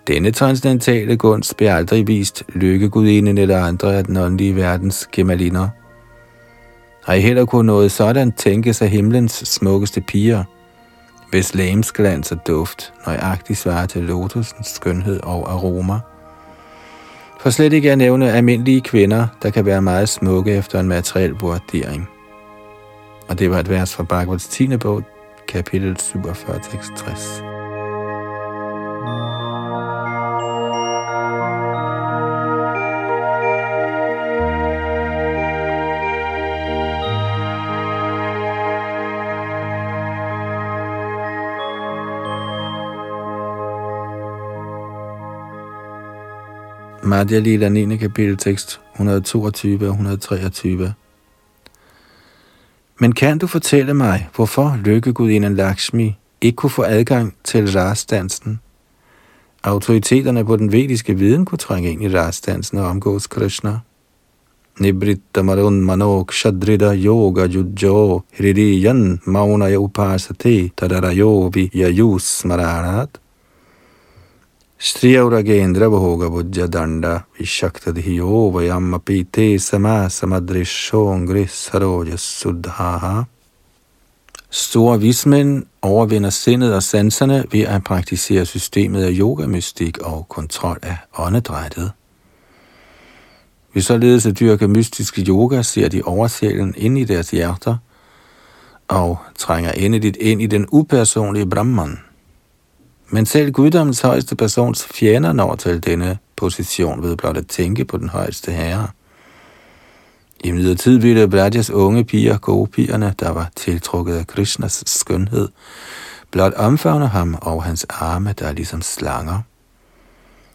Denne transcendentale gunst blev aldrig vist lykkegudinden eller andre af den åndelige verdens gemaliner. Har I heller kunne noget sådan tænkes af himlens smukkeste piger, hvis lægemsglans og duft nøjagtigt svarer til lotusens skønhed og aroma – for slet ikke at nævne almindelige kvinder, der kan være meget smukke efter en materiel vurdering. Og det var et vers fra Bhagavats 10. bog, kapitel 47, tekst 60. Madhya Lila 9. kapitel tekst 122 og 123. Men kan du fortælle mig, hvorfor lykkegudinden Lakshmi ikke kunne få adgang til rasdansen? Autoriteterne på den vediske viden kunne trænge ind i rasdansen og omgås Krishna. Nibritta marun manok shadrida yoga yujjo hridiyan maunaya upasate tadarayo vi yayus smaranat. Striyauragendra bhoga bhujya danda vishaktadhiyo vayam apite sama samadrishongri saroja suddhaha. Store vismænd overvinder sindet og sanserne ved at praktisere systemet af yogamystik og kontrol af åndedrættet. Ved således at dyrke mystiske yoga, ser de oversjælen ind i deres hjerter og trænger endeligt ind i den upersonlige Brahman – men selv guddommens højeste persons fjender når til denne position ved blot at tænke på den højeste herre. I midlertid ville Brajas unge piger, gopierne, der var tiltrukket af Krishnas skønhed, blot omfavne ham og hans arme, der er ligesom slanger.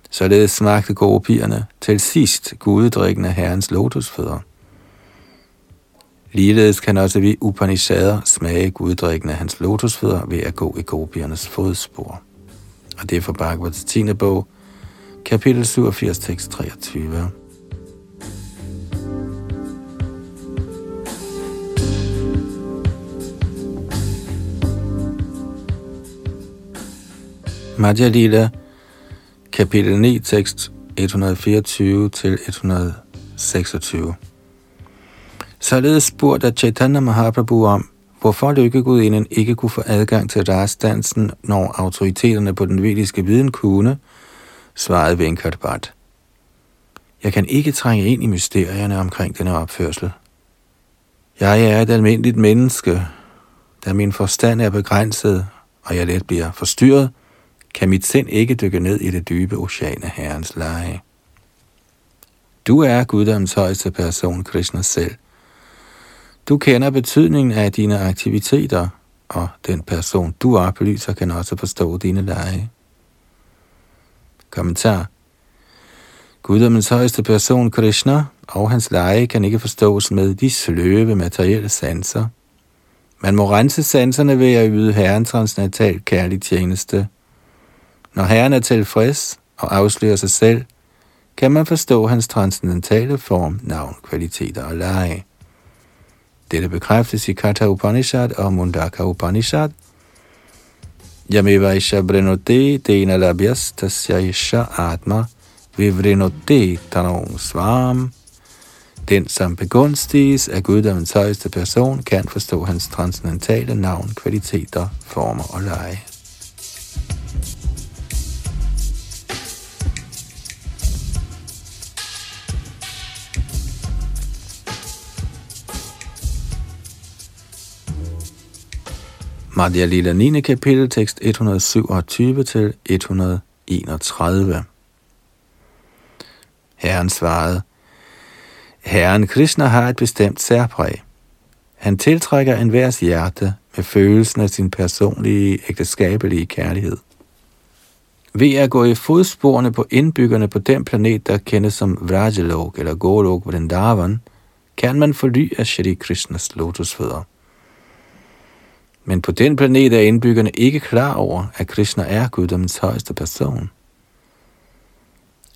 Således smagte gopierne til sidst guddrikken af herrens lotusfødder. Ligeledes kan også vi Upanishader smage guddrikken af hans lotusfødder ved at gå i gopiernes fodspor og det er fra Bhagavats 10. bog, kapitel 87, tekst 23. Madhya Lila, kapitel 9, tekst 124 til 126. Således spurgte Chaitanya Mahaprabhu om, hvorfor lykkegudinden ikke kunne få adgang til rastdansen, når autoriteterne på den vediske viden kunne, svarede Venkat Bhatt. Jeg kan ikke trænge ind i mysterierne omkring denne opførsel. Jeg er et almindeligt menneske. Da min forstand er begrænset, og jeg let bliver forstyrret, kan mit sind ikke dykke ned i det dybe ocean af Herrens leje. Du er Guddoms højeste person, Krishna selv. Du kender betydningen af dine aktiviteter, og den person, du oplyser, kan også forstå dine lege. Kommentar. Guddommens højeste person, Krishna, og hans lege kan ikke forstås med de sløve materielle sanser. Man må rense sanserne ved at yde Herren transnatal kærlig tjeneste. Når Herren er tilfreds og afslører sig selv, kan man forstå hans transcendentale form, navn, kvaliteter og lege. Dette bekræftes i Katha Upanishad og Mundaka Upanishad. Yameva isha brenote dena labhyas tasya isha atma vivrenote tanong svam. Den, som begunstiges af guddommens højeste person, kan forstå hans transcendentale navn, kvaliteter, former og lege. Madhya Lila 9. kapitel, tekst 127 til 131. Herren svarede, Herren Krishna har et bestemt særpræg. Han tiltrækker enhvers hjerte med følelsen af sin personlige, ægteskabelige kærlighed. Ved at gå i fodsporene på indbyggerne på den planet, der kendes som Vrajalok eller Golok Vrindavan, kan man forly af Shri Krishnas lotusfødder. Men på den planet er indbyggerne ikke klar over, at Krishna er guddommens højeste person.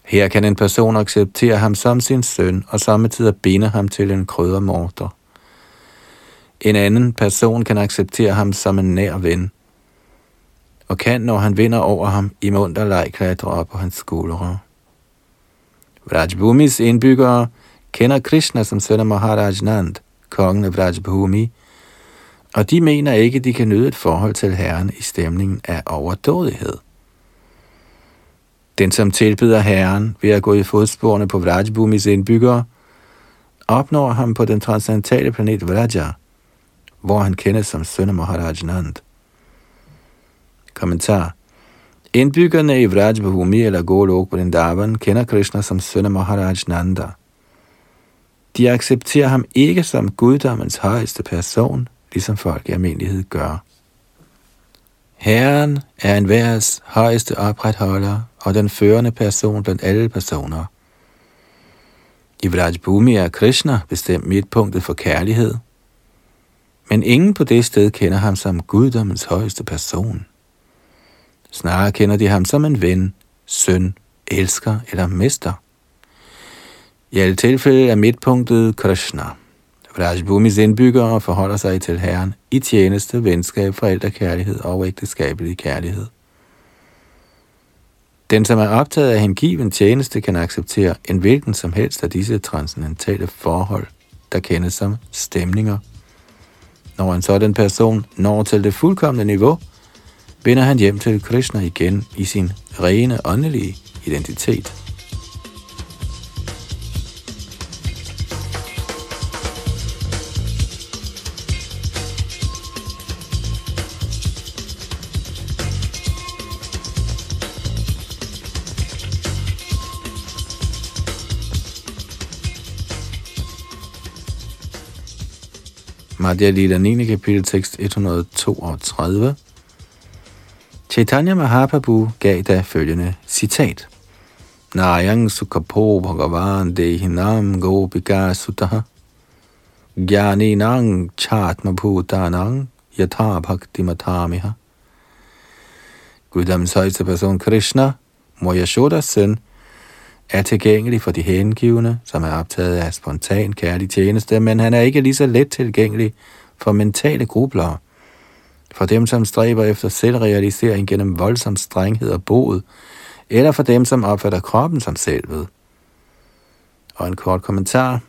Her kan en person acceptere ham som sin søn, og samtidig binde ham til en kryddermorter. En anden person kan acceptere ham som en nær ven, og kan, når han vinder over ham, i munterleg klatre op på hans skuldre. Vrajbhumis indbyggere kender Krishna som søn af Maharaj Nand, kongen af Vrajbhumi, og de mener ikke, de kan nyde et forhold til Herren i stemningen af overdådighed. Den, som tilbyder Herren ved at gå i fodsporene på Vrajbhumis indbyggere, opnår ham på den transcendentale planet Vraja, hvor han kendes som søn af Maharaj Nand. Kommentar. Indbyggerne i Vrajbhumi eller Golok Vrindavan kender Krishna som søn af Maharaj Nanda. De accepterer ham ikke som guddommens højeste person, ligesom folk i almindelighed gør. Herren er en værs højeste opretholder og den førende person blandt alle personer. I Vrajbhumi er Krishna bestemt midtpunktet for kærlighed, men ingen på det sted kender ham som guddommens højeste person. Snarere kender de ham som en ven, søn, elsker eller mester. I alle tilfælde er midtpunktet Krishna. Rajbhumis indbyggere forholder sig til Herren i tjeneste, venskab, forældrekærlighed og ægteskabelig kærlighed. Den, som er optaget af hengiven tjeneste, kan acceptere en hvilken som helst af disse transcendentale forhold, der kendes som stemninger. Når en sådan person når til det fuldkommende niveau, vender han hjem til Krishna igen i sin rene åndelige identitet. Madhya Lila 9. kapitel tekst 132. Chaitanya Mahaprabhu gav da følgende citat. Nayang sukapo bhagavan dehinam gopika sutaha Gyaninang chatma bhutanang yatha bhakti matamiha. Guddoms højeste person Krishna, Moya Yashodas søn, er tilgængelig for de hengivne, som er optaget af spontan kærlig tjeneste, men han er ikke lige så let tilgængelig for mentale grublere. For dem, som stræber efter selvrealisering gennem voldsom strenghed og bod, eller for dem, som opfatter kroppen som selvet. Og en kort kommentar.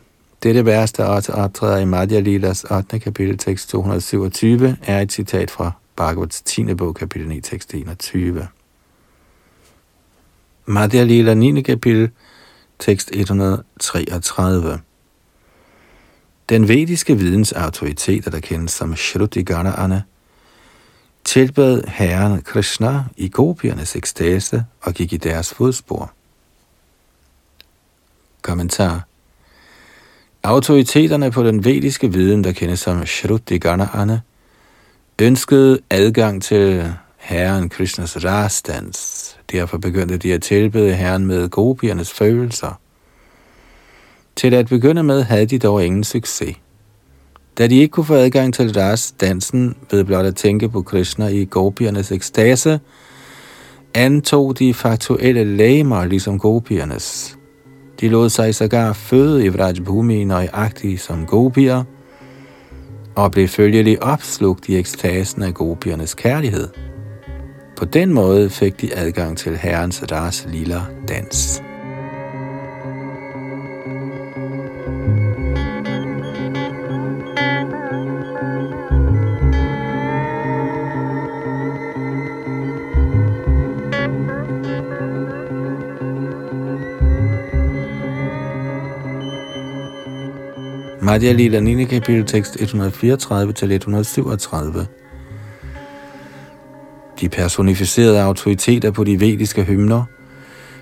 Dette vers, der også optræder i Madhya Lilas 8. kapitel tekst 227, er et citat fra Bhagavats 10. bog, kapitel 9, tekst 21. Madhya Lila 9. kapitel, tekst 133. Den vediske videns autoriteter, der kendes som Shruti Ganaane, tilbad herren Krishna i gopiernes ekstase og gik i deres fodspor. Kommentar Autoriteterne på den vediske viden, der kendes som Shruti Ganaane, ønskede adgang til herren Krishnas rastans. Derfor begyndte de at tilbede herren med gopiernes følelser. Til at begynde med havde de dog ingen succes. Da de ikke kunne få adgang til deres dansen ved blot at tænke på Krishna i gopiernes ekstase, antog de faktuelle lægemer ligesom gopiernes. De lod sig sågar føde i Vrajbhumi nøjagtigt som gopier, og blev følgelig opslugt i ekstasen af gopiernes kærlighed. På den måde fik de adgang til herrens Ras lilla dans. Madhya Lila 9. kapitel tekst 134 til 137. De personificerede autoriteter på de vediske hymner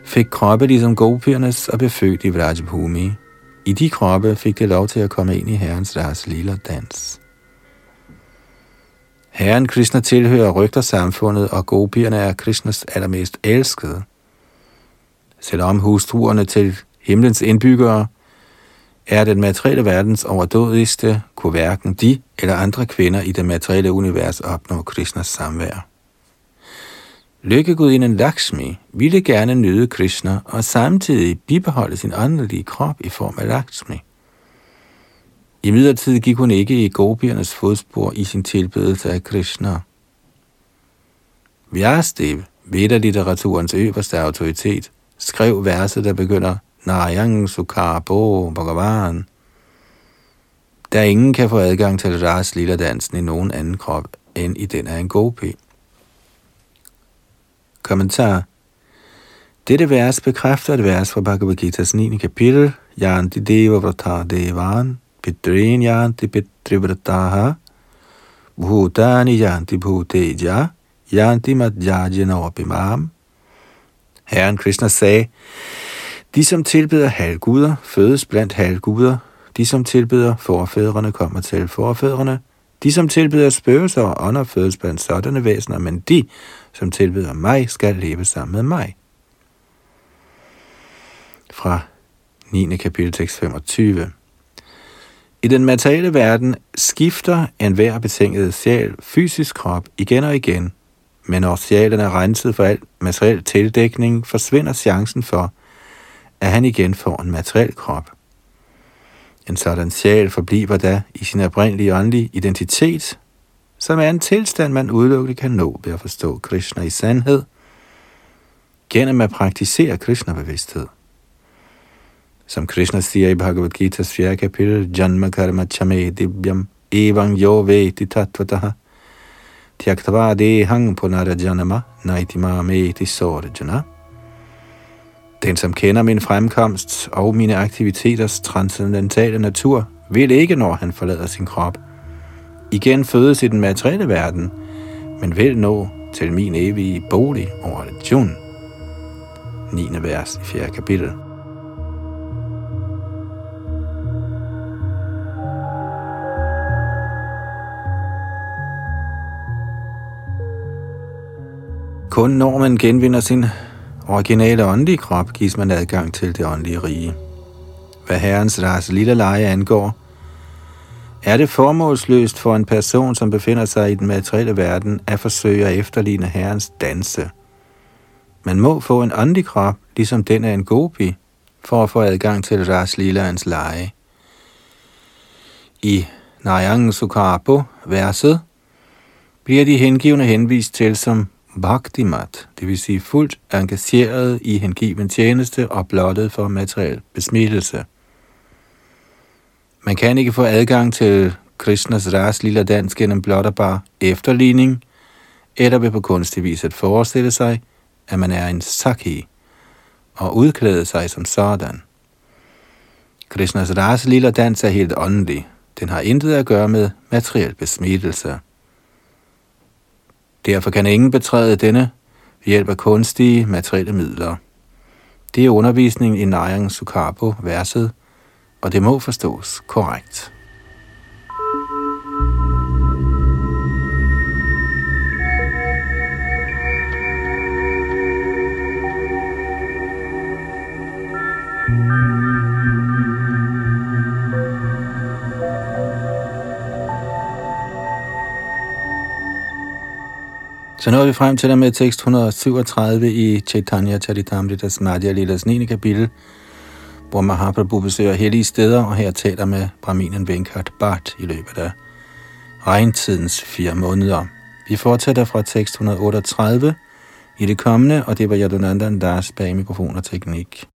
fik kroppe ligesom gopiernes og blev født i Vrajabhumi. I de kroppe fik de lov til at komme ind i Herrens deres lille dans. Herren Krishna tilhører rygtersamfundet, og gopierne er Krishnas allermest elskede. Selvom hustruerne til himlens indbyggere – er den materielle verdens overdådigste, kunne hverken de eller andre kvinder i det materielle univers opnå Krishnas samvær. Lykkegudinden Lakshmi ville gerne nyde Krishna og samtidig bibeholde sin åndelige krop i form af Lakshmi. I midlertid gik hun ikke i gopiernes fodspor i sin tilbedelse af Krishna. Vyasdev, Veda-litteraturens øverste autoritet, skrev verset, der begynder – Narayang Sukarbo Bhagavan. Der ingen kan få adgang til Ras Lilla dansen i nogen anden krop end i den af en gopi. Kommentar Dette vers bekræfter et vers fra Bhagavad Gita's 9. kapitel, Yanti Deva Vrata Devan, Pitrin Yanti Pitrivrataha, Bhutani Yanti Bhuteja, Yanti Madhyajana Opimam. Herren Krishna sagde, de, som tilbeder halvguder, fødes blandt halvguder. De, som tilbeder forfædrene, kommer til forfædrene. De, som tilbeder spøgelser og ånder, fødes blandt sådanne væsener, men de, som tilbeder mig, skal leve sammen med mig. Fra 9. kapitel tekst 25. I den materielle verden skifter enhver betinget sjæl fysisk krop igen og igen, men når sjælen er renset for alt materiel tildækning, forsvinder chancen for, at han igen får en materiel krop. En sådan sjæl forbliver da i sin oprindelige åndelige identitet, som er en tilstand, man udelukkende kan nå ved at forstå Krishna i sandhed, gennem at praktisere Krishna-bevidsthed. Som Krishna siger i Bhagavad Gita's 4. kapitel, Janma karma chame divyam evang yo veti tatvataha tyaktava dehang punarajanama naitima meti Sorajana Den, som kender min fremkomst og mine aktiviteters transcendentale natur, vil ikke, når han forlader sin krop, igen fødes i den materielle verden, men vil nå til min evige bolig over religion. 9. vers i 4. kapitel. Kun når man genvinder sin originale åndelige krop gives man adgang til det åndelige rige. Hvad herrens ras lille leje angår, er det formålsløst for en person, som befinder sig i den materielle verden, at forsøge at efterligne herrens danse. Man må få en åndelig krop, ligesom den af en gopi, for at få adgang til ras Lilaens leje. I Nayang Sukarpo verset bliver de hengivne henvist til som bhaktimat, det vil sige fuldt engageret i hengiven tjeneste og blottet for materiel besmittelse. Man kan ikke få adgang til Krishnas ras lille dans gennem blot og bare efterligning, eller ved på kunstig vis at forestille sig, at man er en sakhi, og udklæde sig som sådan. Krishnas ras lille dans er helt åndelig. Den har intet at gøre med materiel besmittelse. Derfor kan ingen betræde denne ved hjælp af kunstige materielle midler. Det er undervisningen i Nayang Sukarpo verset, og det må forstås korrekt. Så nåede vi frem til der med tekst 137 i Chaitanya Charitamritas Madhya Lilas 9. kapitel, hvor Mahaprabhu besøger hellige steder, og her taler med Brahminen Venkat Bhatt i løbet af regntidens fire måneder. Vi fortsætter fra tekst 138 i det kommende, og det var Yadunandan Das bag mikrofon og teknik.